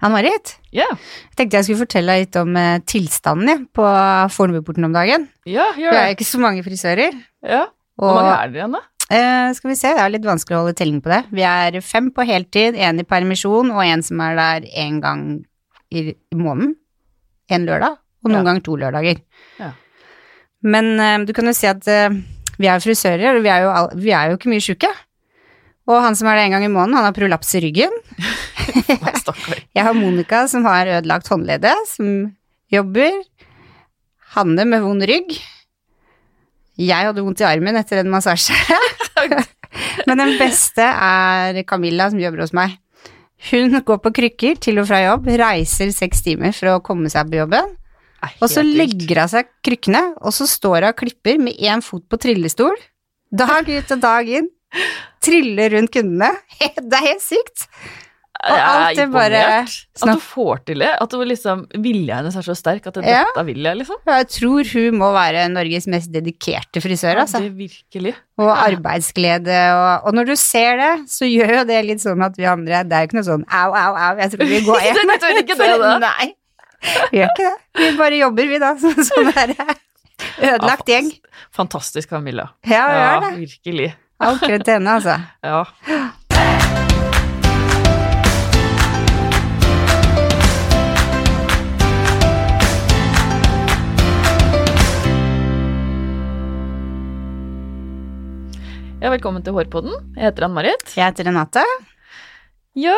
Ann-Marit, Ja, jeg tenkte jeg skulle fortelle litt om eh, tilstanden jeg, på Fornebuporten om dagen. ja, gjør Vi er jo ikke så mange frisører. Ja. Hvor mange er dere igjen, da? eh, skal vi se, det er litt vanskelig å holde telling på det. Vi er fem på heltid, én i permisjon og en som er der én gang i, i måneden. En lørdag, og noen Ja. ganger to lørdager. Ja. Men eh, du kan jo si at vi er frisører, og vi er jo, all, vi er jo ikke mye sjuke. Og han som er det en gang i måneden, han har prolaps i ryggen. Stakkar. Jeg har Monica som har ødelagt håndleddet, som jobber. Hanne med vond rygg. Jeg hadde vondt i armen etter en massasje. Men den beste er Camilla som jobber hos meg. Hun går på krykker til og fra jobb, reiser seks timer for å komme seg på jobben. Og så legger hun seg krykkene, og så står hun og klipper med én fot på trillestol. Dag ut og dag inn. Triller rundt kundene. Det er helt sykt. Og alt er er bare. At du får til det. At du liksom, vilja hennes er så sterk at Ja. dette vil jeg, liksom. Jeg tror hun må være Norges mest dedikerte frisør, Ja, altså. det virkelig. Og arbeidsglede og Og når du ser det, så gjør jo det litt sånn at vi andre Det er jo ikke noe sånn au, au, au, jeg tror vi går hjem. Det gjør ikke det, da. Nei. Vi gjør ikke det. Vi bare jobber, vi, da. Sånn sånn der ødelagt Ja, gjeng. Fantastisk, Camilla. Ja, Ja, det. virkelig. All kred til henne, altså. Ja. Ja, velkommen til Hårpodden. Jeg heter Ann-Marit. Jeg heter Renate. Ja,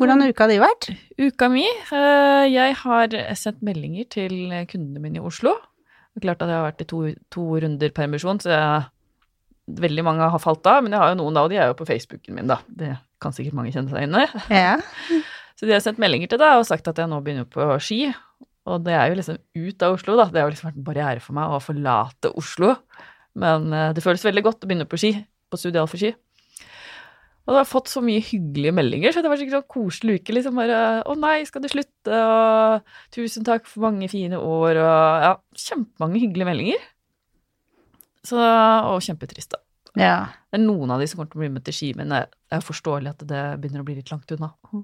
Hvordan har uka di vært? uka mi eh, Jeg har sendt meldinger til kundene mine i Oslo. Det er klart at jeg har vært i to, to runder permisjon, så jeg, veldig mange har falt av. Men jeg har jo noen av de er jo på Facebooken min, da. Det kan sikkert mange kjenne seg inn i. Ja. Så de har sendt meldinger til deg og sagt at jeg nå begynner på ski. Og det er jo liksom ut av Oslo, da. Det har jo liksom vært en barriere for meg å forlate Oslo. Men eh, det føles veldig godt å begynne på ski, på Studial for ski. Og da har jeg fått så mye hyggelige meldinger, så det var skikkelig sånn koselig uke. liksom bare 'Å nei, skal du slutte?' og 'Tusen takk for mange fine år', og ja, kjempemange hyggelige meldinger. Så, og kjempetrist, da. Ja. Det er noen av de som kommer til å bli med til ski, men det er forståelig at det begynner å bli litt langt unna.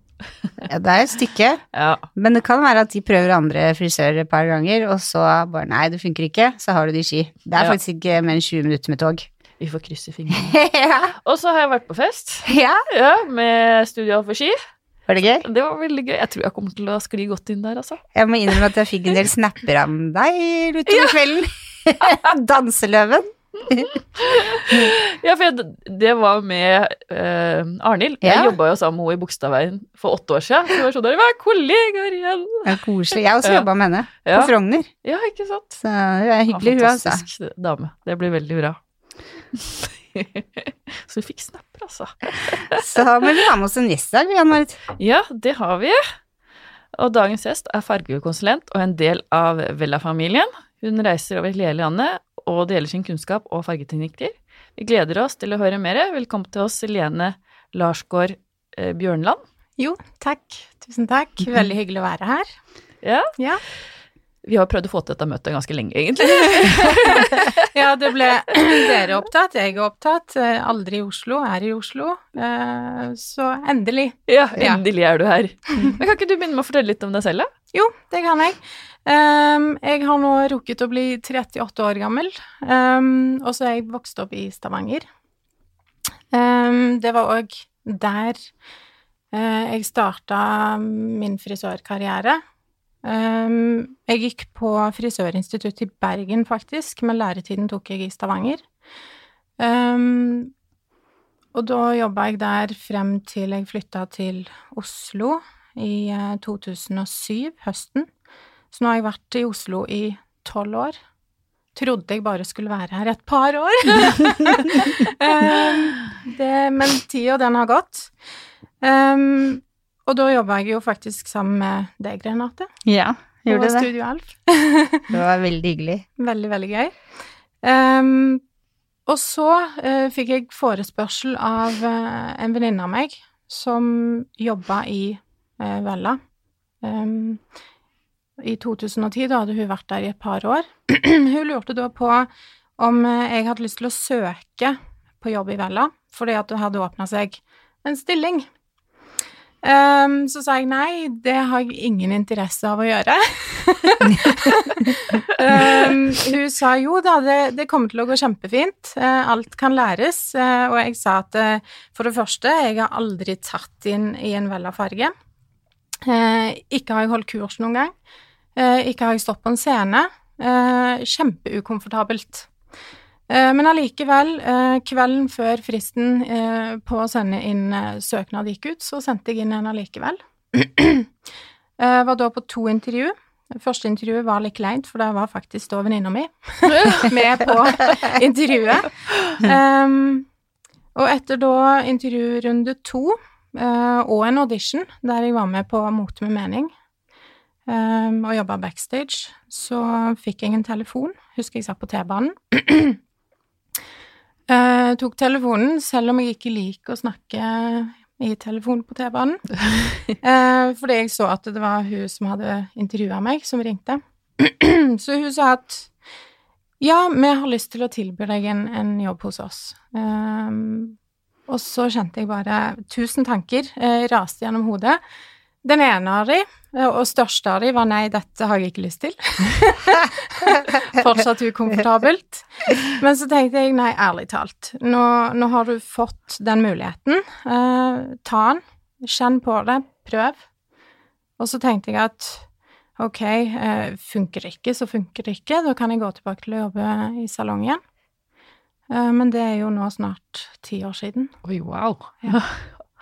Ja, det er et stykke. Ja, Men det kan være at de prøver andre frisører et par ganger, og så bare nei, det funker ikke, så har du de ski. Det er Ja. faktisk ikke mer enn 20 minutter med tog. vi får krysse fingrene. ja. Og så har jeg vært på fest ja. ja, med Studio for ski. Var det gøy? Det var veldig gøy. Jeg tror jeg kommer til å skli godt inn der, altså. Jeg må innrømme at jeg fikk en del snapper av deg utover kvelden. Danseløven. Ja, for jeg, det var med uh, Arnhild. Ja. Jeg jobba jo sammen med henne i Bogstadveien for åtte år siden. Så det var sånn der, vi er kollegaer igjen! Er koselig. Jeg har også Ja. jobba med henne Ja. på Frogner, Ja, ikke sant? så hun er hyggelig, hun, Ja, altså. Fantastisk dame. Det blir veldig bra. så vi fikk snapper, altså. Så må vi ha med oss en gjest i dag, Jan Marit. Ja, det har vi. Og dagens gjest er fargekonsulent og en del av Vella-familien. Hun reiser over hele landet og deler sin kunnskap og fargeteknikker. Vi gleder oss til å høre mer. Velkommen til oss, Lene Larsgaard eh, Bjørnland. Jo, takk. Tusen takk. Veldig hyggelig å være her. Ja. Ja. Vi har prøvd å få til dette møtet ganske lenge, egentlig. Ja, det ble dere opptatt, jeg er opptatt. Eh, Aldri i Oslo, er i Oslo. Eh, Så endelig. Ja, Ja. endelig er du her. Men kan ikke du begynne med å fortelle litt om deg selv, da? Jo, det kan jeg. Um, jeg har nå rukket å bli 38 år gammel, um, og så er jeg vokst opp i Stavanger. Um, det var òg der uh, jeg starta min frisørkarriere. Jeg gikk på frisørinstituttet i Bergen, faktisk, men læretiden tok jeg i Stavanger. Og da jobba jeg der frem til jeg flytta til Oslo i eh, 2007, høsten. Så nå har jeg vært i Oslo i tolv år. Trodde jeg bare skulle være her et par år. um, det, men tida, den har gått. Um, og da jobba jeg jo faktisk sammen med deg, Renate, Ja, gjorde det. Studio Alf. Det var veldig hyggelig. Veldig, veldig gøy. Um, og så uh, fikk jeg forespørsel av uh, en venninne av meg som jobba i uh, Vella. Um, I 2010, da hadde hun vært der i et par år. hun lurte da på om eh, jeg hadde lyst til å søke på jobb i Vella, fordi at det hadde åpna seg en stilling. Um, så sa jeg nei, det har jeg ingen interesse av å gjøre. um, hun sa jo da, det, det, kommer til å gå kjempefint, uh, alt kan læres. Uh, og jeg sa at uh, for det første, jeg har aldri tatt inn i en Vella farge. Ikke har jeg holdt kurs noen gang. ikke har jeg stått på en scene. kjempeukomfortabelt. Eh, men allikevel, eh, kvelden før fristen eh, på å sende inn søknad gikk ut, så sendte jeg inn en allikevel. Var da på to intervju. Første intervjuet var litt kleint, for det var faktisk da venninna mi med på intervjuet. Um, og etter da intervjurunde to og en audition der jeg var med på Mote med mening um, og jobba backstage, så fikk jeg en telefon. Husker jeg satt på T-banen. Uh, tok telefonen, selv om jeg ikke liker å snakke i telefonen på T-banen. uh, fordi jeg så at det var hun som hadde intervjua meg, som ringte. så hun sa at ja, vi har lyst til å tilby deg en, en jobb hos oss. Um, og så kjente jeg bare tusen tanker eh, raste gjennom hodet. Den ene av de, og største av de, var nei, dette har jeg ikke lyst til. Fortsatt ukomfortabelt. Men så tenkte jeg nei, ærlig talt, nå, nå har du fått den muligheten. Eh, ta den, kjenn på det, prøv. Og så tenkte jeg at ok, eh, funker det ikke, så funker det ikke. Da kan jeg gå tilbake til å jobbe i salong igjen. Eh, men det er jo nå snart ti år siden. Oi, wow. Ja.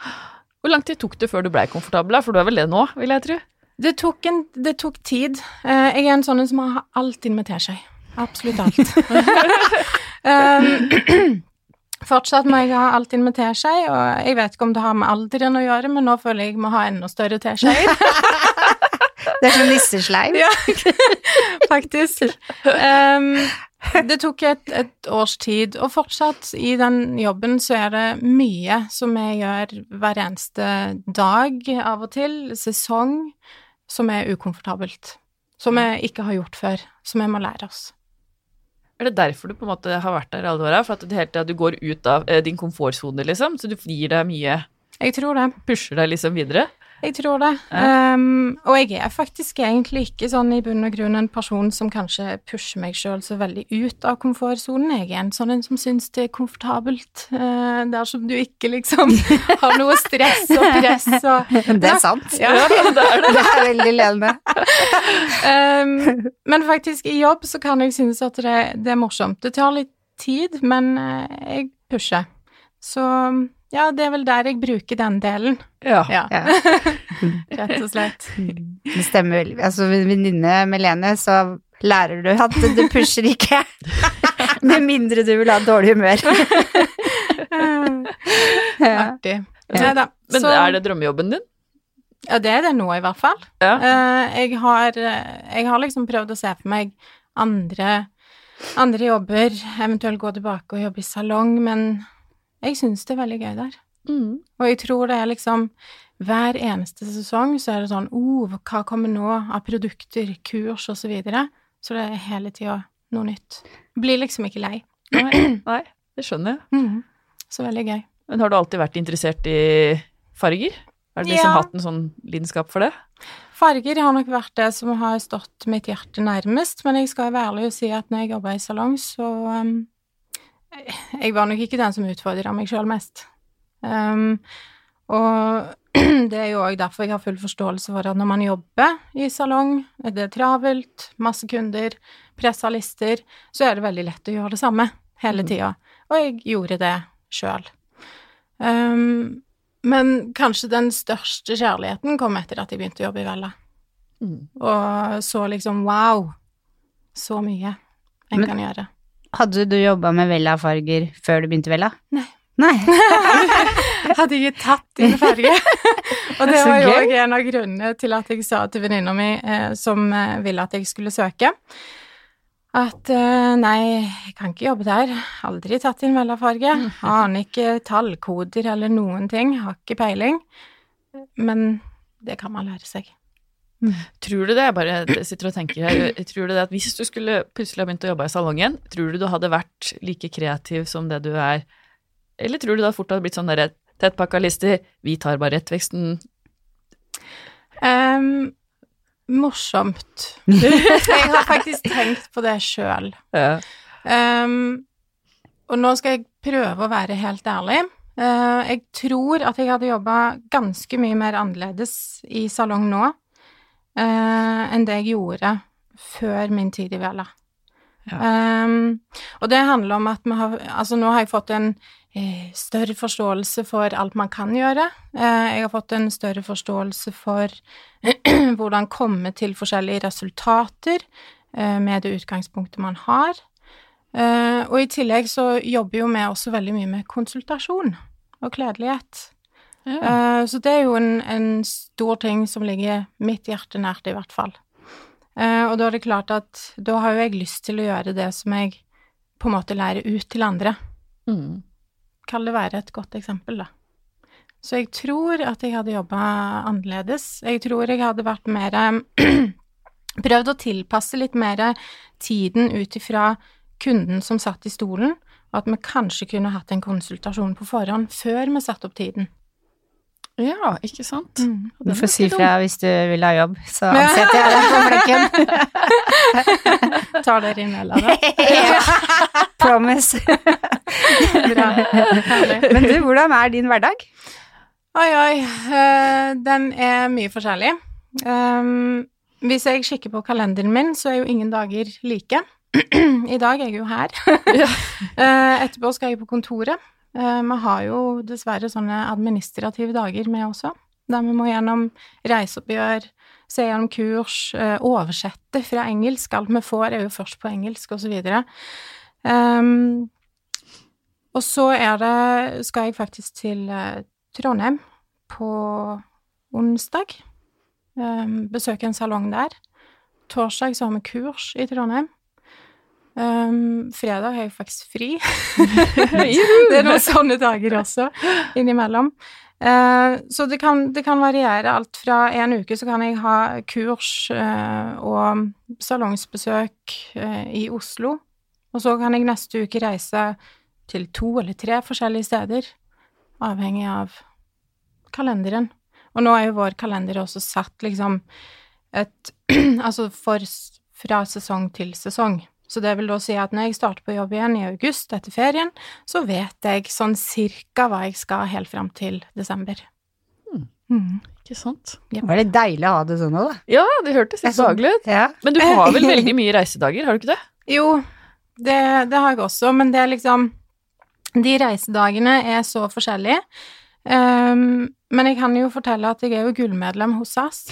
Hvor lang tid tok det før du blei komfortabel, for du er vel det nå, vil jeg tro? Det tok, en, det tok tid. Eh, jeg er en sånn som har alt inn med teskje. Absolutt alt. um, fortsatt må jeg ha alt inn med teskje, og jeg vet ikke om det har med alderen å gjøre, men nå føler jeg jeg må ha enda større teskjeer. det er som nissesleiv. ja, faktisk. Um, det tok et, et, års tid, og fortsatt i den jobben så er det mye som jeg gjør hver eneste dag, av og til, sesong, som er ukomfortabelt. Som jeg ikke har gjort før, som jeg må lære oss. Er det derfor du på en måte har vært der alle åra? For at du, tida du går ut av eh, din komfortsone, liksom? Så du gir deg mye Jeg tror det. Pusher deg liksom videre? Jeg tror det. Ja. Um, og jeg er faktisk egentlig ikke sånn i bunn og grunn en person som kanskje pusher meg sjøl så veldig ut av komfortsonen. Jeg er en sånn en som syns det er komfortabelt, uh, der som du ikke liksom har noe stress og press og Det er sant. Ja, det, er det. det er veldig ledende. um, men faktisk, i jobb så kan jeg synes at det, det er morsomt. Det tar litt tid, men uh, jeg pusher. Så ja, det er vel der jeg bruker den delen. Ja. ja. Rett og slett. Det stemmer veldig. Altså, venninne Melene, så lærer du at du pusher ikke. Med mindre du vil ha dårlig humør. Artig. Ja. Men så, er det drømmejobben din? Ja, det er det nå, i hvert fall. Ja. Eh, jeg, har, jeg har liksom prøvd å se for meg andre, andre jobber, eventuelt gå tilbake og jobbe i salong, men jeg syns det er veldig gøy der. Mm. Og jeg tror det er liksom Hver eneste sesong så er det sånn oh, hva kommer nå av produkter, kurs og Så, videre. så det er hele tida noe nytt. Blir liksom ikke lei. Nei, nei det skjønner jeg. Mm. Så veldig gøy. Men har du alltid vært interessert i farger? Har du liksom ja. hatt en sånn lidenskap for det? Farger har nok vært det som har stått mitt hjerte nærmest, men jeg skal være ærlig og si at når jeg jobba i salong, så um, jeg var nok ikke den som utfordra meg sjøl mest. Um, og det er jo òg derfor jeg har full forståelse for at når man jobber i salong, det er travelt, masse kunder, pressa lister, så er det veldig lett å gjøre det samme hele mm. tida. Og jeg gjorde det sjøl. Um, men kanskje den største kjærligheten kom etter at jeg begynte å jobbe i Vella. Mm. Og så liksom wow, så mye en men, kan gjøre. Hadde du jobba med Vella-farger før du begynte Vella? Nei. Nei. hadde ikke tatt inn farge. og det var jo òg en av grunnene til at jeg sa til venninna mi, eh, som eh, ville at jeg skulle søke, at eh, nei, jeg kan ikke jobbe der. Aldri tatt inn Vella-farge. Aner ikke tallkoder eller noen ting. Har ikke peiling. Men det kan man lære seg. Mm. Tror du det, jeg bare sitter og tenker her, tror du det at hvis du skulle plutselig ha begynt å jobbe i salongen, tror du du hadde vært like kreativ som det du er, eller tror du da fort hadde blitt sånn derre tettpakka lister, vi tar bare rettveksten, Um, morsomt. jeg har faktisk tenkt på det sjøl. Ja. Um, og nå skal jeg prøve å være helt ærlig. Uh, jeg tror at jeg hadde jobba ganske mye mer annerledes i salong nå enn det jeg gjorde før min tid i Vela. Ja. Um, og det handler om at vi har Altså, nå har jeg fått en eh, større forståelse for alt man kan gjøre. Eh, jeg har fått en større forståelse for hvordan komme til forskjellige resultater eh, med det utgangspunktet man har. Eh, og i tillegg så jobber jo vi også veldig mye med konsultasjon og kledelighet. Ja. Eh, så det er jo en, en stor ting som ligger mitt hjerte nært, i hvert fall. Eh, og da er det klart at da har jo jeg lyst til å gjøre det som jeg på en måte lærer ut til andre. Mm. Kall det være et godt eksempel, da. Så jeg tror at jeg hadde jobba annerledes. Jeg tror jeg hadde vært mer Prøvd å tilpasse litt mer tiden ut ifra kunden som satt i stolen, og at vi kanskje kunne hatt en konsultasjon på forhånd før vi satte opp tiden. Ja, ikke sant? Mm. Du får si fra hvis du vil ha jobb, så ansetter jeg deg på flekken. Tar dere imellom, da? Promise. Bra. Herlig. Men du, hvordan er din hverdag? Oi, oi. eh, den er mye forskjellig. Um, hvis jeg kikker på kalenderen min, så er jo ingen dager like. I dag er jeg jo her. Eh, etterpå skal jeg på kontoret. Eh, vi har jo dessverre sånne administrative dager med også, der vi må gjennom reiseoppgjør, se gjennom kurs, eh, oversette fra engelsk. Alt vi får, er jo først på engelsk, videre. Um, og så er det Skal jeg faktisk til eh, Trondheim på onsdag. Um, besøke en salong der. Torsdag så har vi kurs i Trondheim. Um, fredag har jeg faktisk fri. det er noen sånne dager også innimellom. Uh, så det kan, det kan variere alt fra en uke så kan jeg ha kurs uh, og salongsbesøk uh, i Oslo, og så kan jeg neste uke reise til to eller tre forskjellige steder, avhengig av kalenderen. Og nå er jo vår kalender også satt liksom et Altså for, fra sesong til sesong. Så det vil da si at når jeg starter på jobb igjen i august etter ferien, så vet jeg sånn cirka hva jeg skal helt fram til desember. Hmm. Mm. Ikke sant? Det var litt deilig å ha det sånn òg, da. Ja, det hørtes litt behagelig ut. Ja. Men du har vel veldig mye reisedager, har du ikke det? Jo, det, det har jeg også, men det er liksom De reisedagene er så forskjellige. Ehm, men jeg kan jo fortelle at jeg er jo gullmedlem hos SAS.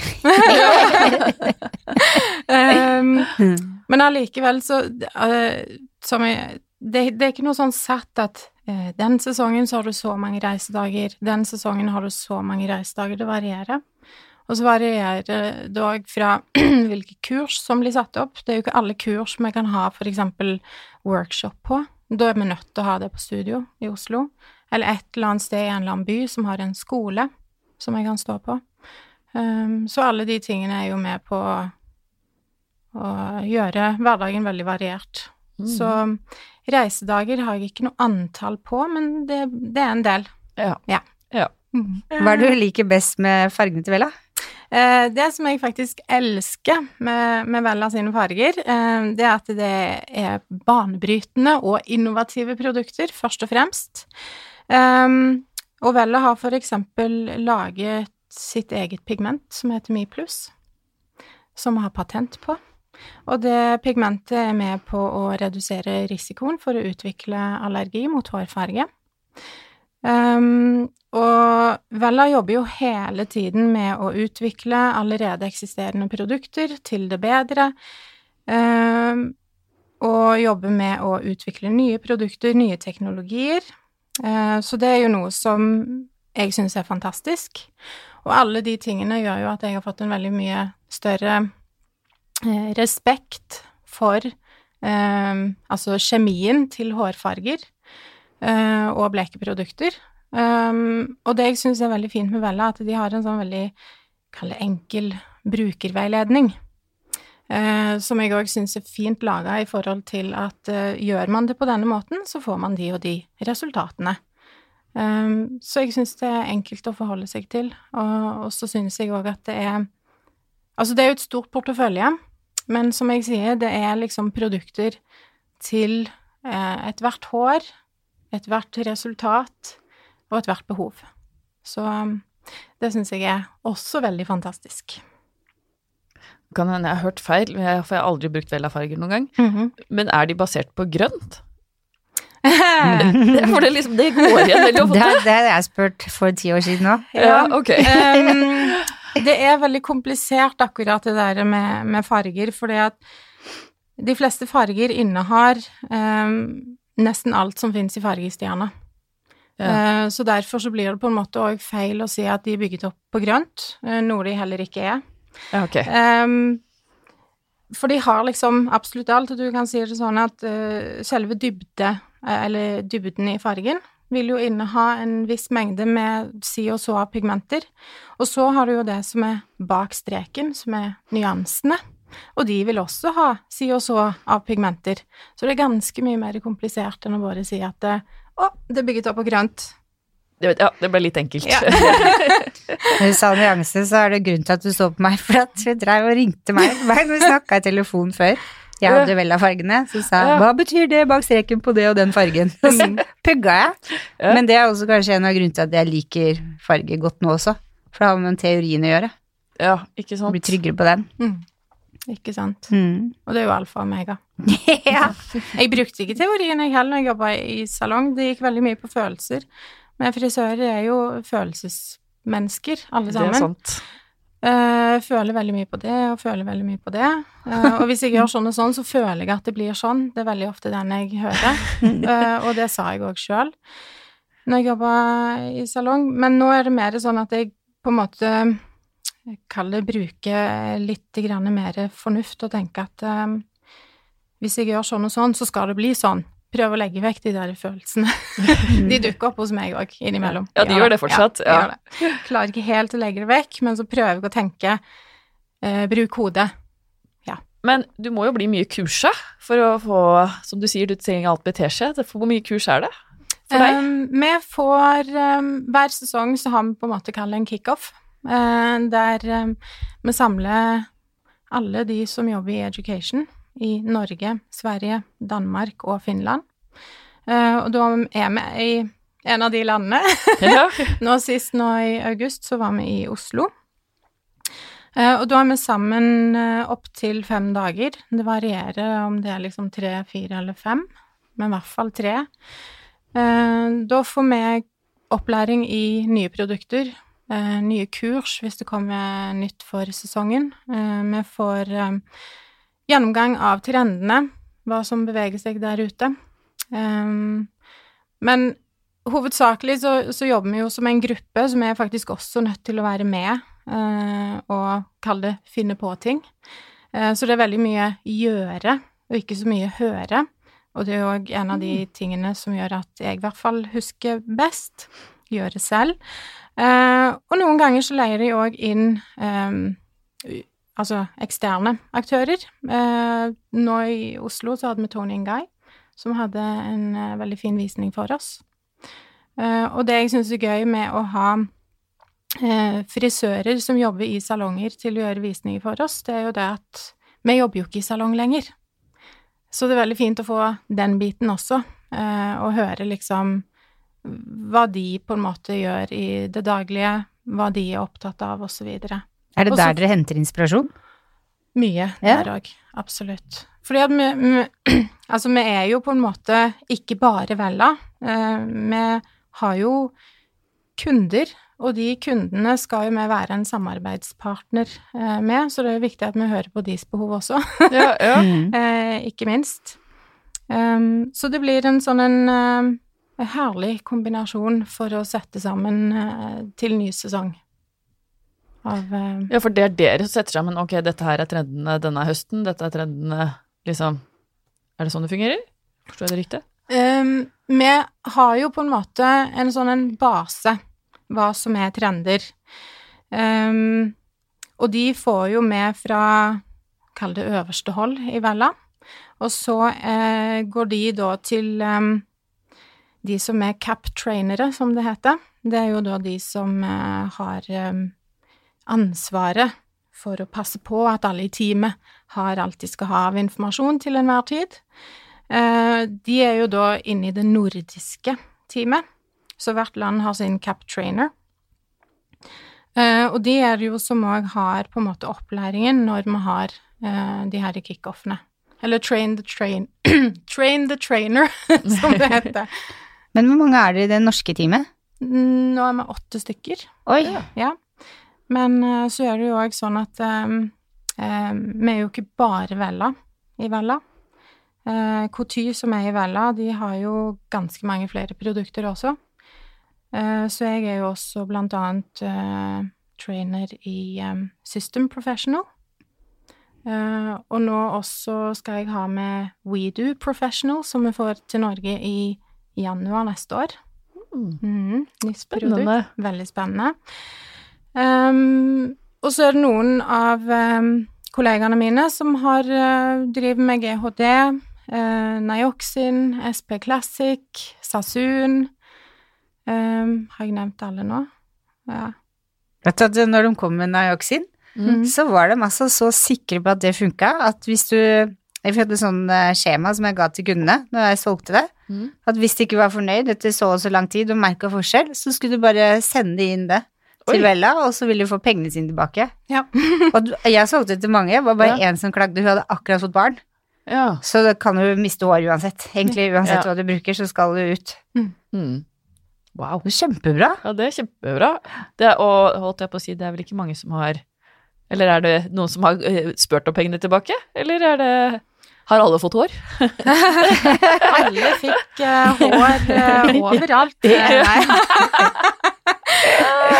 um, men allikevel så uh, som jeg, det, det er ikke noe sånn satt at uh, den sesongen så har du så mange reisedager, den sesongen har du så mange reisedager. Det varierer. Og så varierer det òg fra hvilke kurs som blir satt opp. Det er jo ikke alle kurs vi kan ha eksempel workshop på. Da er vi nødt til å ha det på studio i Oslo. Eller et eller annet sted i en eller annen by som har en skole som jeg kan stå på. Um, så alle de tingene er jo med på å gjøre hverdagen veldig variert. Mm. Så reisedager har jeg ikke noe antall på, men det, det er en del. Ja. Ja. Ja. Mhm. Hva er det du liker best med fargene til Vella? Eh, det som jeg faktisk elsker med, med Vella sine farger, eh, det er at det er banebrytende og innovative produkter, først og fremst. Um, og Vella har for eksempel laget sitt eget pigment som heter Mi Pluss, som har patent på. Og det pigmentet er med på å redusere risikoen for å utvikle allergi mot hårfarge. Um, og Vella jobber jo hele tiden med å utvikle allerede eksisterende produkter til det bedre, um, og jobber med å utvikle nye produkter, nye teknologier. Uh, så det er jo noe som jeg syns er fantastisk. Og alle de tingene gjør jo at jeg har fått en veldig mye større eh, respekt for eh, altså kjemien til hårfarger eh, og blekeprodukter. Og det jeg syns er veldig fint med Vella, at de har en sånn veldig enkel brukerveiledning. Eh, som jeg òg syns er fint laga i forhold til at eh, gjør man det på denne måten, så får man de og de resultatene. Um, så jeg syns det er enkelt å forholde seg til, og, og så syns jeg òg at det er Altså, det er jo et stort portefølje, men som jeg sier, det er liksom produkter til eh, ethvert hår, ethvert resultat og ethvert behov. Så um, det syns jeg er også veldig fantastisk. Kan hende jeg har hørt feil, for jeg har aldri brukt Vella-farger noen gang. Mhm. Men er de basert på grønt? For det, liksom, det går igjen veldig Det ofte. det det har jeg spurt for ti år siden òg. Ja, ok. um, det er veldig komplisert akkurat det der med, med farger, fordi at de fleste farger innehar um, nesten alt som finnes i fargestjerna. Ja. Uh, så derfor så blir det på en måte òg feil å si at de er bygget opp på grønt, uh, noe de heller ikke er. Ja, ok. Ehm, for de har liksom absolutt alt, og du kan si det sånn at uh, selve dybde, eh, eller dybden i fargen, vil jo inneha en viss mengde med si og så av pigmenter. Og så har du jo det som er bak streken, som er nyansene. Og de vil også ha si og så av pigmenter. Så det er ganske mye mer komplisert enn å bare si at eh, å, det er bygget opp på grønt. Det, vet- ja, det ble litt enkelt. Ja. Når du sa nyanse, så er det grunn til at du så på meg, for at hun drev og ringte meg hver gang vi snakka i telefon før. Jeg hadde vel av fargene, så sa jeg hva betyr det bak streken på det og den fargen? Og så pugga jeg. Men det er også kanskje en av grunnene til at jeg liker farger godt nå også. For det har med teorien å gjøre. Ja, ikke sant. Blir tryggere på den. Mm. Ikke sant. Mm. Og det er jo alfa og omega. ja. Jeg brukte ikke teorien jeg heller når jeg jobba i salong. Det gikk veldig mye på følelser. Men frisører er jo følelsesmennesker, alle sammen. Det er sant. Uh, føler veldig mye på det, og føler veldig mye på det. Uh, og hvis jeg gjør sånn og sånn, så føler jeg at det blir sånn. Det er veldig ofte den jeg hører. Uh, og det sa jeg òg sjøl når jeg jobba i salong. Men nå er det mer sånn at jeg på en måte kaller det bruke litt grann mer fornuft og tenke at hvis jeg gjør sånn og sånn, så skal det bli sånn. Prøve å legge vekk de der følelsene. De dukker opp hos meg òg, innimellom. Ja, de gjør det fortsatt, Ja, de ja. gjør det. Klarer ikke helt å legge det vekk, men så prøver jeg å tenke eh, bruk hodet. Men du må jo bli mye kursa for å få, som du sier, du trenger alt teskje. Det- Hvor mye kurs er det for deg? Um, vi får um, Hver sesong så har vi på en måte kalt en kickoff, uh, der um, vi samler alle de som jobber i education i Norge, Sverige, Danmark og Finland. Uh, og da er vi i en av de landene. Ja. Nå sist, nå i august, så var vi i Oslo. Eh, og da er vi sammen uh, opptil fem dager. Det varierer om det er liksom tre, fire eller fem, men i hvert fall tre. Eh, da får vi opplæring i nye produkter, eh, nye kurs hvis det kommer nytt for sesongen. Eh, vi får eh, gjennomgang av trendene, hva som beveger seg der ute. Um, men hovedsakelig så, så jobber vi jo som en gruppe, som er faktisk også nødt til å være med uh, og kalle det finne på ting. Uh, så det er veldig mye gjøre, og ikke så mye høre. Og det er òg en av de tingene som gjør at jeg i hvert fall husker best. Gjøre selv. Uh, og noen ganger så leier de òg inn eh, u- altså eksterne aktører. Eh, nå i Oslo så hadde vi Tony and Guy, som hadde en eh, veldig fin visning for oss. Eh, og det jeg syns er gøy med å ha frisører som jobber i salonger til å gjøre visninger for oss, det er jo det at vi jobber jo ikke i salong lenger. Så det er veldig fint å få den biten også, og høre liksom hva de på en måte gjør i det daglige, hva de er opptatt av, og så. Er det Og så- der dere henter inspirasjon? Mye der òg, absolutt. Fordi at vi, vi Altså, vi er jo på en måte ikke bare Vella. Eh, vi har jo kunder, og de kundene skal jo vi være en samarbeidspartner eh, med, så det er jo viktig at vi hører på deres behov også, Ja, ja. Mm. eh, ikke minst. Um, så det blir en sånn en eh, herlig kombinasjon for å sette sammen eh, til ny sesong av eh, ja, for det er dere som setter sammen ok, dette her er trendene denne høsten, dette er trendene liksom Er det sånn det fungerer? Forstår jeg det riktig? Um, vi har jo på en måte en sånn en base, hva som er trender. Um, og de får jo med fra, kall det øverste hold i Vella. Og så eh, går de da til um, de som er cap-trainere, som det heter. Det er jo da de som eh, har um, ansvaret for å passe på at alle i teamet har alt de skal ha av informasjon til enhver tid. Eh, de er jo da inne i det nordiske teamet, så hvert land har sin cap trainer. Eh, og de er jo som òg har på en måte opplæringen når vi har eh, de her kickoffene. Eller train the train Train the trainer, som det heter. Men hvor mange er det i det norske teamet? Nå er vi åtte stykker. Oi. Ja. Men eh, så er det jo òg sånn at um, um, vi er jo ikke bare Vella i Vella. Uh, Coty, som er i Vella, de har jo ganske mange flere produkter også. Uh, så jeg er jo også blant annet uh, trainer i System Professional. og nå også skal jeg ha med WeDo Professional, som vi får til Norge i januar neste år. Mm, nytt produkt. Veldig spennende. Um, og så er det noen av um, kollegaene mine som har uh, driver med GHD, uh, Nioxin, SP Classic, Sasun. Um, har jeg nevnt alle nå? Ja. Vet du når de kom med Nioxin, Mm. så var de altså så sikre på at det funka, at hvis du Jeg hadde sånn eh, skjema som jeg ga til kundene når jeg solgte det. Mm. At hvis de ikke var fornøyd etter så og så lang tid og merka forskjell, så skulle du bare sende inn det til. Vella, og så ville du få pengene sine tilbake. Ja. og jeg solgte til mange, det var bare én som klagde, hun hadde akkurat fått barn. Ja. Så da kan hun miste hår uansett. Egentlig uansett Ja. hva du bruker, så skal du ut. Mm. Wow. Det er Kjempebra. Ja, det er kjempebra. Det er, og holdt jeg på å si, det er vel ikke mange som har Eller er det noen som har eh, spurt om pengene tilbake? Eller er det Har alle fått hår? Alle fikk uh, hår uh, overalt. Nei.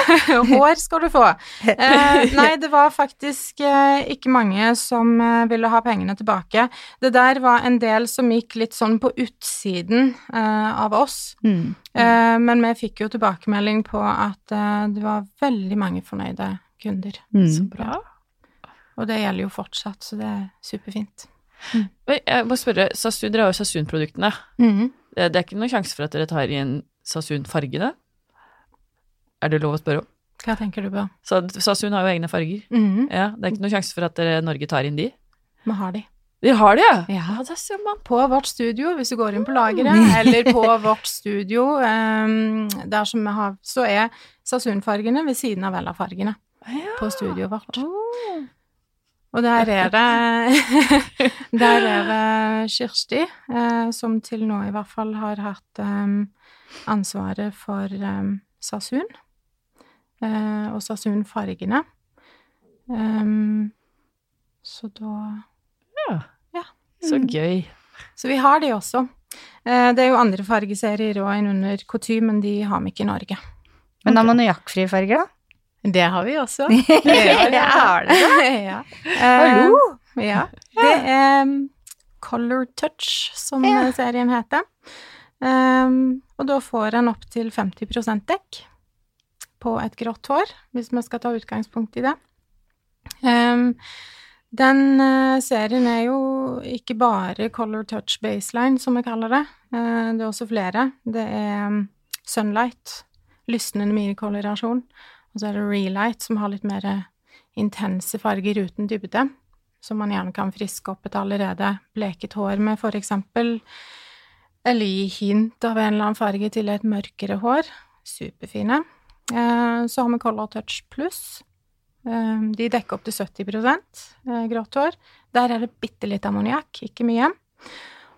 hår skal du få. Eh, nei, det var faktisk eh, ikke mange som eh, ville ha pengene tilbake. Det der var en del som gikk litt sånn på utsiden eh, av oss. Mm. Eh, men vi fikk jo tilbakemelding på at eh, det var veldig mange fornøyde kunder. Mm. Bra. Og det gjelder jo fortsatt, så det er superfint. Men Jeg må spørre, Sasun, dere har jo Sasun-produktene. Mm. Det, det er ikke noen sjanse for at dere tar inn Sasun-fargene? Er det lov å spørre om? Hva tenker du på? Så Sasun har jo egne farger. Mhm. Ja, Det er ikke noen sjanse for at Norge tar inn de? Vi har de. Vi har det, ja? Ja. Det ser man. på vårt studio, hvis du går inn på lageret, eller på vårt studio, um, der som vi har, så er Sasun-fargene ved siden av Vella-fargene Ja. på studioet vårt. Oh. Og der er det Der er det Kirsti, uh, som til nå i hvert fall har hatt um, ansvaret for um, Sasun, eh, og Sasun-fargene. Um, så da ja, Så Mm. gøy. Så vi har de også. Eh, Det er jo andre fargeserier òg enn under Couture, men de har vi ikke i Norge. Men ammoniakkfrie farger, da? Det har vi også. Ja, har det ja. Hallo! Eh, ja. Det er um, Color Touch, som Ja. serien heter. Um, og da får en opptil 50% dekk på et grått hår, hvis vi skal ta utgangspunkt i det. Um, den uh, serien er jo ikke bare Color Touch Baseline, som vi kaller det. Uh, det er også flere. Det er um, Sunlight, lysnende minikolorasjon. Og så er det Relight, som har litt mer eh, intense farger uten dybde. Som man gjerne kan friske opp et allerede bleket hår med, for eksempel. Eller gi hint av en eller annen farge til et mørkere hår. Superfine. Eh, så har vi Color Touch Pluss. Eh, de dekker opp til 70 eh, grått hår. Der er det bitte litt ammoniakk, ikke mye.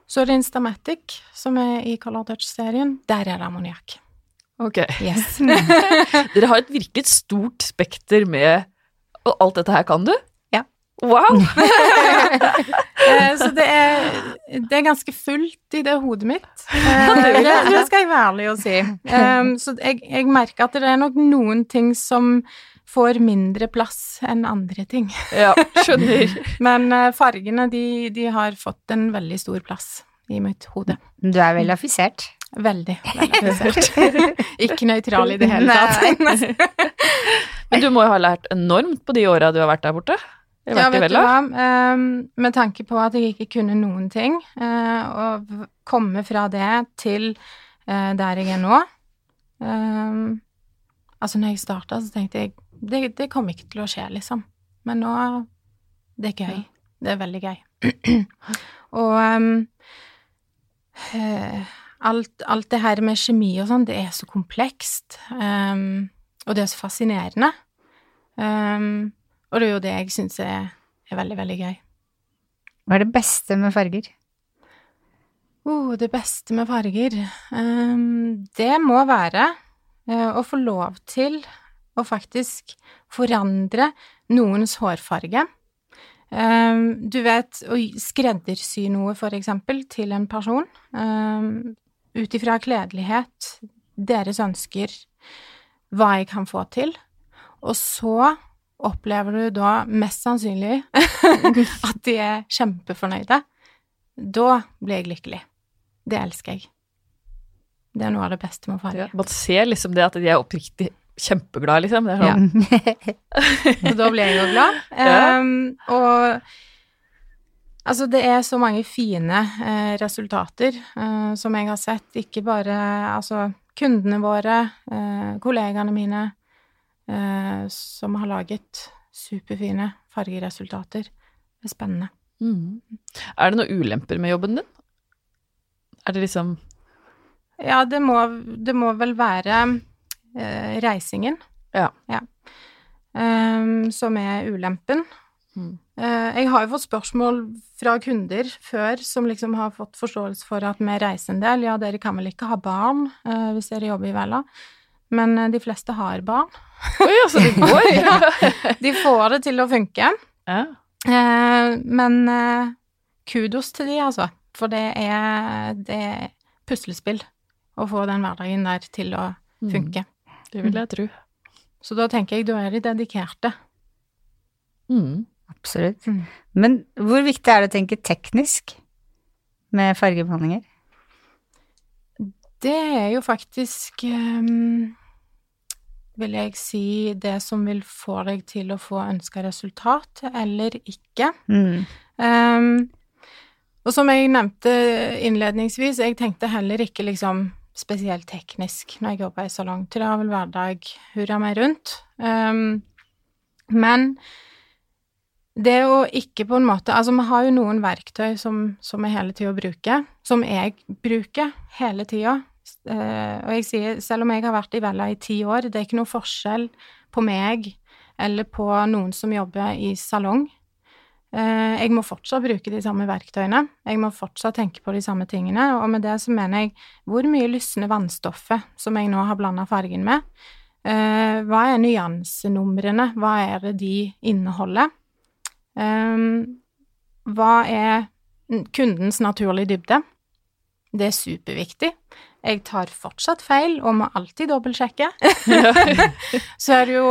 Så er det Instamatic, som er i Color Touch-serien. Der er det ammoniakk. Ok. Yes. Dere har et virkelig stort spekter med Og alt dette her kan du? Wow! Eh, Så det er, det er ganske fullt i det hodet mitt. Eh, Det, det skal jeg være ærlig å si. Um, Så jeg, jeg merker at det er nok noen ting som får mindre plass enn andre ting. Ja, skjønner. Men eh, fargene, de, de har fått en veldig stor plass i mitt hode. Du er vel affisert? Veldig. veldig affisert. Ikke nøytral i det hele tatt. Men du må jo ha lært enormt på de åra du har vært der borte? Jeg Ja, vet du hva. Um, med tanke på at jeg ikke kunne noen ting, uh, og komme fra det til uh, der jeg er nå um, Altså, når jeg starta, så tenkte jeg det, det kommer ikke til å skje, liksom. Men nå Det er gøy. Det er veldig gøy. og um, eh, alt, alt, det her med kjemi og sånn, det er så komplekst. Um, og det er så fascinerende. Um, og det er jo det jeg syns er, er, veldig, veldig gøy. Hva er det beste med farger? Oh, det beste med farger um, Det må være uh, å få lov til å faktisk forandre noens hårfarge. Um, du vet, å skreddersy noe, for eksempel, til en person, um, ut ifra kledelighet, deres ønsker, hva jeg kan få til, og så opplever du da mest sannsynlig at de er kjempefornøyde. Da blir jeg lykkelig. Det elsker jeg. Det er noe av det beste med farge. Ja, man ser liksom det at de er oppriktig kjempeglade, liksom. Det sånn. Ja. da blir jeg jo glad. Um, og altså, det er så mange fine uh, resultater uh, som jeg har sett, ikke bare altså kundene våre, uh, kollegaene mine, som har laget superfine fargeresultater. Det er spennende. Mm. Er det noen ulemper med jobben din? Er det liksom Ja, det må, det må vel være eh, reisingen. Ja. ja. Um, som er ulempen. Mm. Uh, jeg har jo fått spørsmål fra kunder før som liksom har fått forståelse for at vi reiser en del. Ja, dere kan vel ikke ha barn uh, hvis dere jobber i Vella? Men uh, de fleste har barn. Oi, altså det går? ja, de får det til å funke. Ja. men kudos til de, altså. For det er, det er puslespill å få den hverdagen der til å mm. funke. Mm. Det vil jeg tro. Så da tenker jeg da er de dedikerte. Mm. Absolutt. Mm. Men hvor viktig er det å tenke teknisk med fargebehandlinger? Det er jo faktisk um, vil jeg si det som vil få deg til å få ønska resultat, eller ikke. Mm. Um, og som jeg nevnte innledningsvis, jeg tenkte heller ikke liksom spesielt teknisk når jeg jobba i salong. Travel hverdag, hurra meg rundt. Um, men det å ikke på en måte Altså, vi har jo noen verktøy som, som vi hele tida bruker, som jeg bruker hele tida. Uh, og jeg sier, selv om jeg har vært i Vella i ti år, det er ikke noe forskjell på meg eller på noen som jobber i salong. Eh, jeg må fortsatt bruke de samme verktøyene, jeg må fortsatt tenke på de samme tingene, og med det så mener jeg hvor mye lysner vannstoffet som jeg nå har blanda fargen med? Eh, hva er nyansenumrene, hva er det de inneholder? Eh, hva er kundens naturlige dybde? Det er superviktig. Jeg tar fortsatt feil og må alltid dobbeltsjekke. så er det jo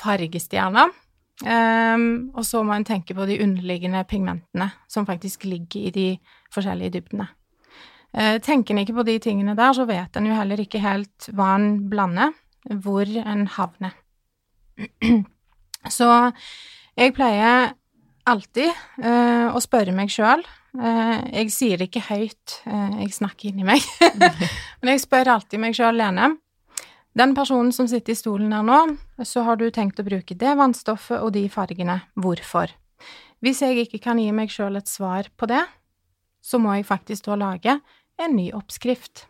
fargestjerner. Um, og så må en tenke på de underliggende pigmentene som faktisk ligger i de forskjellige dybdene. Uh, tenker en ikke på de tingene der, så vet en jo heller ikke helt hva en blander, hvor en havner. så jeg pleier alltid uh, å spørre meg sjøl. Uh, eh, jeg sier det ikke høyt, jeg snakker inni meg, men jeg spør alltid meg sjøl, Lene. Den personen som sitter i stolen her nå, så har du tenkt å bruke det vannstoffet og de fargene. Hvorfor? Hvis jeg ikke kan gi meg sjøl et svar på det, så må jeg faktisk da lage en ny oppskrift.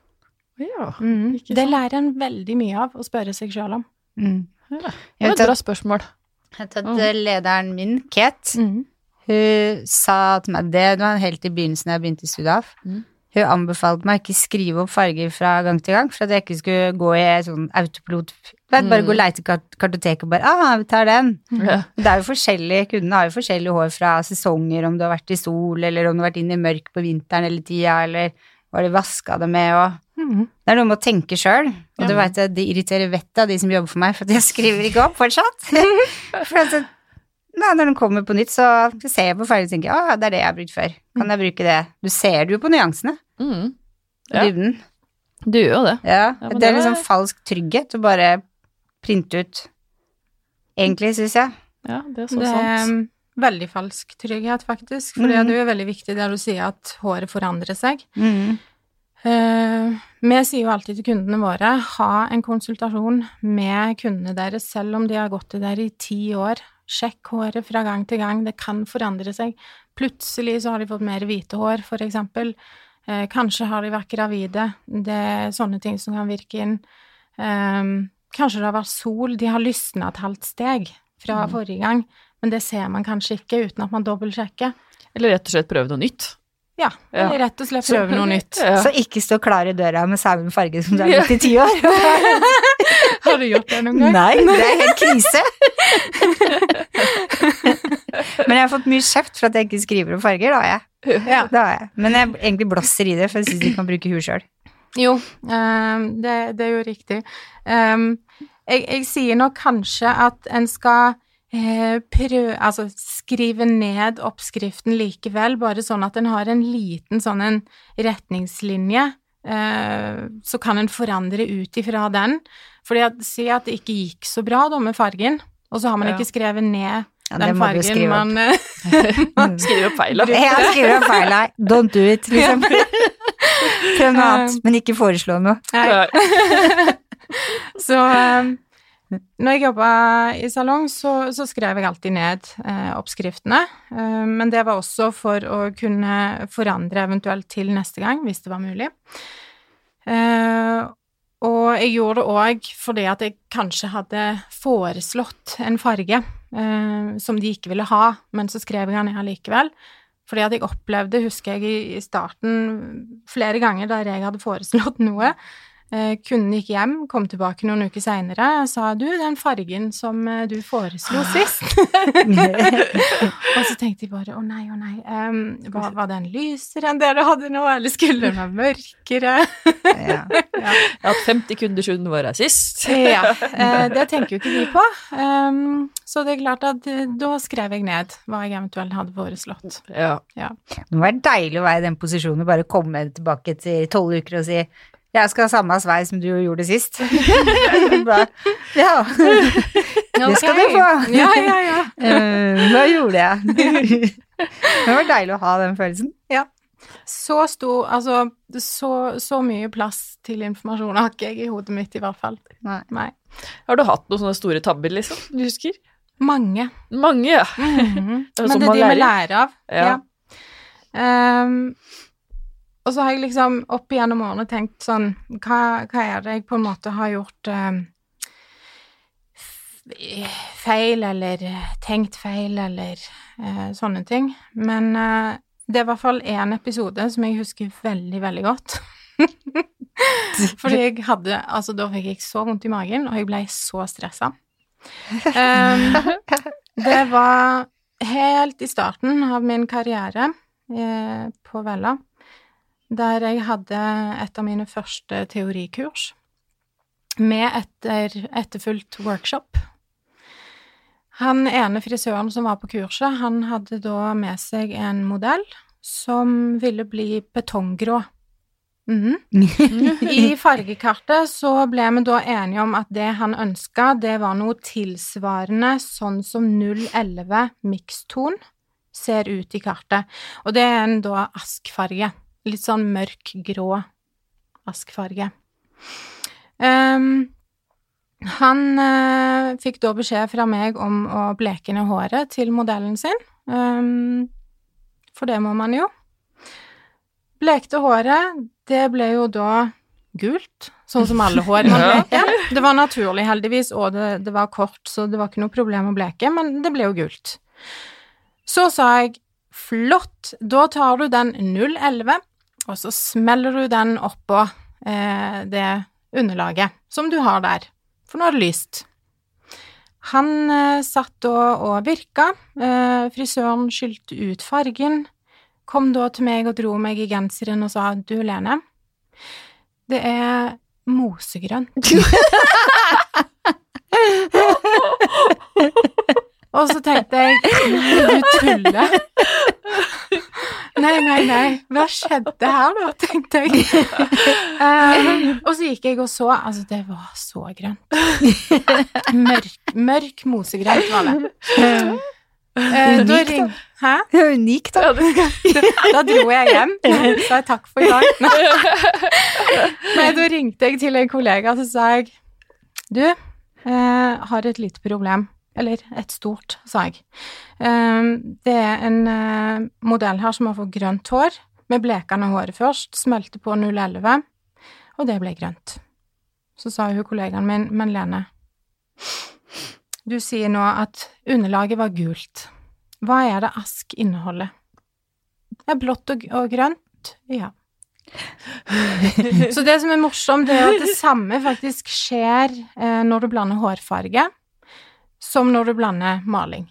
Ja, mm. Det lærer en veldig mye av å spørre seg sjøl om. Mm. Ja. Det var et bra spørsmål. Jeg vet at mm. lederen min, Kate, mm. hun sa til meg det, var helt i begynnelsen jeg begynte i Sudaf. Mm. Hun anbefalte meg ikke skrive opp farger fra gang til gang, for at jeg ikke skulle gå i sånn autopilot. Bare mm. gå og leite i kartoteket og bare ah, vi tar den. Ja. Det er jo forskjellig, Kundene har jo forskjellig hår fra sesonger, om du har vært i sol, eller om du har vært inne i mørk på vinteren hele tida, eller hva de vaska det med, og mm. Det er noe med å tenke sjøl, og ja. du veit det irriterer vettet av de som jobber for meg, for at jeg skriver ikke opp fortsatt. for at Nei, når den kommer på nytt, så ser jeg på ferdig og tenker ja, det er det jeg har brukt før. Kan mm. jeg bruke det? Du ser det jo på nyansene. Mm. Ja. Dybden. Du gjør jo det. Ja, ja det er liksom det... falsk trygghet å bare printe ut. Egentlig, syns jeg. Ja, det er så det sant. Veldig falsk trygghet, faktisk. For mm. det er jo veldig viktig det du sier, at håret forandrer seg. Mm. Uh, vi sier jo alltid til kundene våre ha en konsultasjon med kundene deres, selv om de har gått til der i ti år Sjekk håret fra gang til gang, det kan forandre seg. Plutselig så har de fått mer hvite hår, for eksempel. Eh, kanskje har de vært gravide. Det er sånne ting som kan virke inn. Eh, kanskje det har vært sol, de har lysna et halvt steg fra Mm. forrige gang, men det ser man kanskje ikke uten at man dobbeltsjekker. Eller rett og slett prøve noe nytt. Ja, Ja. rett og slett prøve noe nytt. Ja. Så ikke stå klar i døra med samme farge som du har gjort i ti år. Har du gjort det noen gang? Nei, det er helt krise. Men jeg har fått mye kjeft for at jeg ikke skriver om farger, da har jeg. Ja. Det har jeg. Men jeg egentlig blåser i det, for jeg syns ikke kan bruke huet sjøl. Jo, um, det, det er jo riktig. Um, jeg, jeg sier nok kanskje at en skal eh, prøve Altså skrive ned oppskriften likevel, bare sånn at en har en liten sånn en retningslinje. eh, så kan en forandre ut ifra den. Fordi at Si at det ikke gikk så bra da med fargen, og så har man Ja. ikke skrevet ned Ja, den fargen skrive man Skriver opp feil, da. Ja, skriver opp feil nei. Don't do it, liksom. Prøv noe annet, men ikke foreslå noe. Nei. Så eh, når jeg jobba i salong, så, så skrev jeg alltid ned eh, oppskriftene. Eh, men det var også for å kunne forandre eventuelt til neste gang, hvis det var mulig. Eh, og jeg gjorde det òg fordi at jeg kanskje hadde foreslått en farge eh, som de ikke ville ha, men så skrev jeg den ned likevel. Fordi at jeg opplevde, husker jeg i- starten, flere ganger der jeg hadde foreslått noe, kunden gikk hjem, kom tilbake noen uker seinere og sa du, den fargen som eh, du foreslo sist Og så tenkte de bare å nei, å nei, um, var, var den lysere enn det du hadde nå, eller skulle den være mørkere? Ja. Jeg har hatt 50 kunder siden var her sist. ja, eh, det tenker jo ikke de på. Um, så det er klart at eh, da skrev jeg ned hva jeg eventuelt hadde foreslått. Ja. Det må være deilig å være i den posisjonen og bare komme tilbake til tolv uker og si jeg skal ha samme sveis som du gjorde sist. Bare, ja, det skal du få. Ja, ja, ja. Eh, Hva gjorde jeg? Det var deilig å ha den følelsen. Så stor, altså så, så mye plass til informasjon har ikke jeg i hodet mitt, i hvert fall. Nei. Nei. Har du hatt noen sånne store tabber, liksom? Du husker? Mange. Mange, ja. Mhm. Det er Men det er de vi lærer. av. Ja. Ehm, og så har jeg liksom opp igjennom årene tenkt sånn hva, hva er det jeg på en måte har gjort eh, feil, eller tenkt feil, eller eh, sånne ting. Men eh, det er i hvert fall én episode som jeg husker veldig, veldig godt. Fordi jeg hadde Altså, da fikk jeg så vondt i magen, og jeg ble så stressa. Um, det var helt i starten av min karriere eh, på Vella, der jeg hadde et av mine første teorikurs med etter, etterfulgt workshop. Han ene frisøren som var på kurset, han hadde da med seg en modell som ville bli betonggrå. Mhm. I fargekartet så ble vi da enige om at det han ønska, det var noe tilsvarende sånn som 011 mikston ser ut i kartet. Og det er en da askfarge. Litt sånn mørk grå askfarge. Um, han uh, fikk da beskjed fra meg om å bleke ned håret til modellen sin. um, for det må man jo. Blekte håret, det ble jo da gult, sånn som alle hår man bleker. Det var naturlig, heldigvis, og det, det var kort, så det var ikke noe problem å bleke, men det ble jo gult. Så sa jeg flott, da tar du den 011, og så smeller du den oppå eh, det underlaget som du har der, for nå er det lyst. Han eh, satt da og virka, eh, frisøren skylte ut fargen, kom da til meg og dro meg i genseren og sa du, Lene, det er mosegrønt. Og så tenkte jeg du tuller. Nei, nei, nei, hva skjedde her da, tenkte jeg. Uh, og så gikk jeg og så, altså det var så grønt. Mørk, mørk mosegrønt var det. Uh, da Unikt, ring... Hæ? Det er unikt, da. Da dro jeg hjem, sa jeg takk for i dag. Nei, da ringte jeg til en kollega, så sa jeg Du, uh, har et lite problem. Eller et stort, sa jeg. Um, det er en uh, modell her som har fått grønt hår. Vi bleka ned håret først, smelte på 011, og det ble grønt. Så sa hun kollegaen min, men Lene, du sier nå at underlaget var gult. Hva er det ask inneholder? Det er blått og, og grønt, ja. Så det som er morsomt, det er at det samme faktisk skjer eh, når du blander hårfarge, som når du blander maling.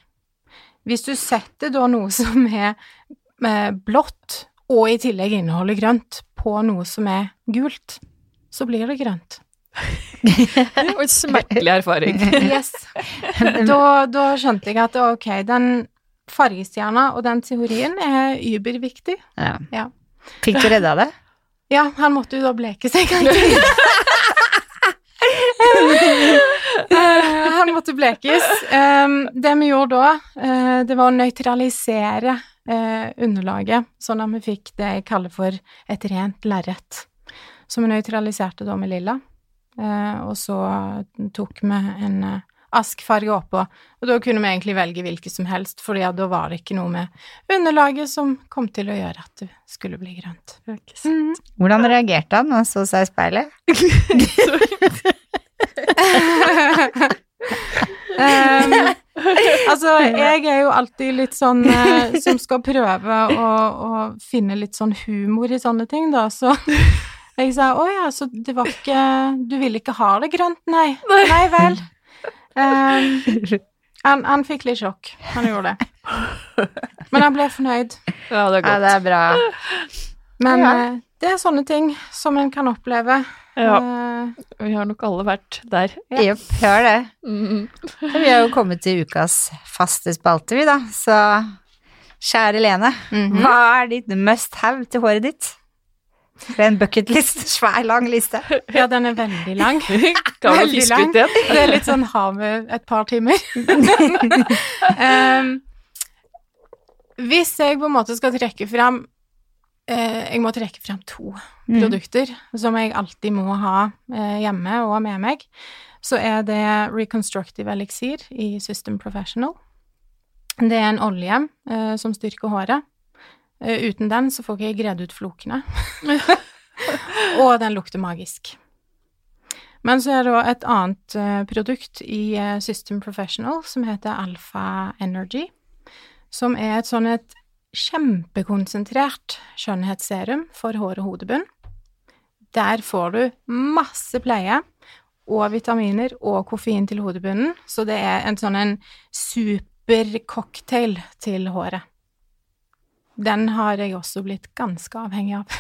Hvis du setter da noe som er eh, blått, og i tillegg inneholder grønt, på noe som er gult, så blir det grønt. og en smertelig erfaring. Yes. Da, da skjønte jeg at ok, den fargestjerna og den teorien er überviktig. Ja. Ja. Fikk du redda det? Ja, han måtte jo da bleke seg han måtte blekes. Um, det vi gjorde da, eh, det var å nøytralisere eh, underlaget, sånn at vi fikk det jeg kaller for et rent lerret. Så vi nøytraliserte da med lilla, eh, og så tok vi en askfarge oppå, og da kunne vi egentlig velge hvilke som helst, for da var det ikke noe med underlaget som kom til å gjøre at det skulle bli grønt. Mm. Hvordan reagerte han da han så seg i speilet? um, altså, jeg er jo alltid litt sånn eh, som skal prøve å, å finne litt sånn humor i sånne ting, da, så jeg sa å ja, så det var ikke Du ville ikke ha det grønt, nei? Nei vel. Um, han, han fikk litt sjokk, han gjorde det. Men han ble fornøyd. Ja, det er Ja, det er bra. Men Ja. Det er sånne ting som en kan oppleve. Ja, Eh, vi har nok alle vært der. Ja. Jepp, hør det. Mm. Vi har jo kommet til ukas faste spalte, vi, da. Så kjære Lene, mhm. hva er ditt must have til håret ditt? Det er en bucketlist. Svær, lang liste. Ja, den er veldig lang. Veldig lang. Det er litt sånn ha med et par timer. um, hvis jeg på en måte skal trekke fram Jeg må trekke frem to Mm. produkter som jeg alltid må ha eh, hjemme og med meg. Så er det Reconstructive Elixir i System Professional. Det er en olje eh, som styrker håret. Eh, uten den så får ikke jeg gredd ut flokene. og den lukter magisk. Men så er det òg et annet eh, produkt i eh, System Professional som heter Alpha Energy, som er et sånn et kjempekonsentrert skjønnhetsserum for hår og hodebunn. Der får du masse pleie og vitaminer og koffein til hodebunnen, så det er en sånn en supercocktail til håret. Den har jeg også blitt ganske avhengig av.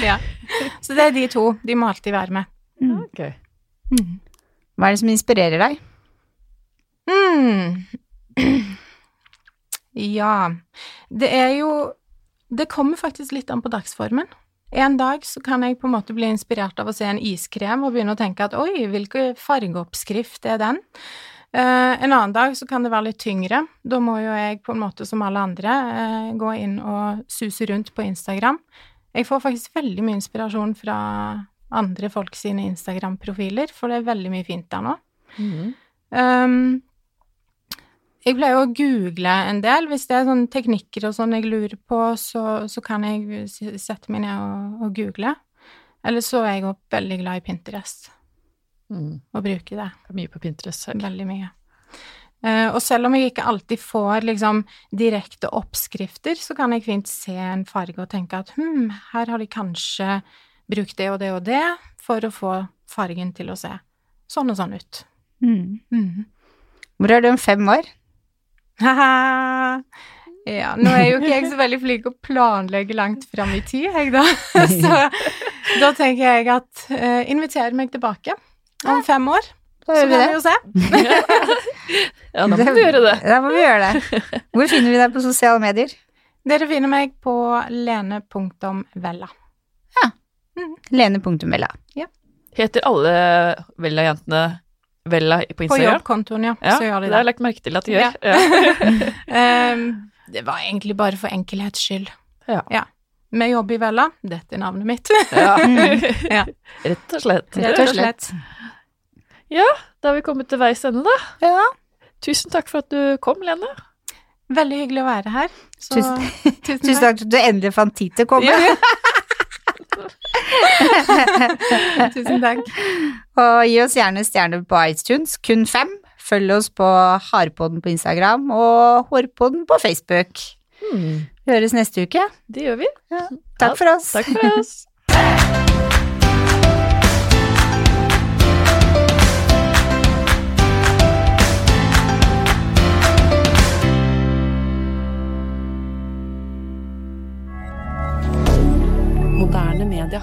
ja. Så det er de to. De må alltid være med. Ok. Hva er det som inspirerer deg? Mm. Ja, det er jo Det kommer faktisk litt an på dagsformen. En dag så kan jeg på en måte bli inspirert av å se en iskrem og begynne å tenke at oi, hvilken fargeoppskrift er den? Uh, en annen dag så kan det være litt tyngre. Da må jo jeg på en måte som alle andre uh, gå inn og suse rundt på Instagram. Jeg får faktisk veldig mye inspirasjon fra andre folk sine Instagram-profiler, for det er veldig mye fint der nå. Mm. Um, jeg pleier å google en del. Hvis det er sånne teknikker og sånn jeg lurer på, så, så kan jeg sette meg ned og, og google. Eller så er jeg òg veldig glad i Pinterest, Mm. og bruker det Det mye på Pinterest selv. veldig mye. Uh, og selv om jeg ikke alltid får liksom direkte oppskrifter, så kan jeg fint se en farge og tenke at hm, her har de kanskje brukt det og det og det for å få fargen til å se sånn og sånn ut. Mm. Mm. Hvor er du om fem år? Haha. Ja, nå er jo ikke jeg så veldig flink å planlegge langt fram i tid, jeg da. Så da tenker jeg at uh, inviter meg tilbake om fem år, så kan vi jo se. Ja, da må vi gjøre det. Da må vi gjøre det. Hvor finner vi deg på sosiale medier? Dere finner meg på lene.vella. Ja, lene.vella. Heter alle Vella-jentene Vella på På Instagram? jobbkontoen, ja. Ja, så gjør det Det har jeg lagt merke til at de gjør. Ja. um, det var egentlig bare for enkelhets skyld. Ja. Vi jobber i Vella. Dette er navnet mitt. Ja. Ja. Rett og slett. Rett og slett. Da har vi kommet til veis ende, da. Ja. Tusen takk for at du kom, Lene. Veldig hyggelig å være her. Så, Tusen, tusen takk for at du endelig fant tid til å komme. Ja. Tusen takk. Og gi oss gjerne stjerner på iTunes, kun fem. Følg oss på Harpodden på Instagram og Hårpodden på Facebook. Hmm, Vi høres neste uke. det gjør vi. Takk for oss. Takk for oss. Moderne media.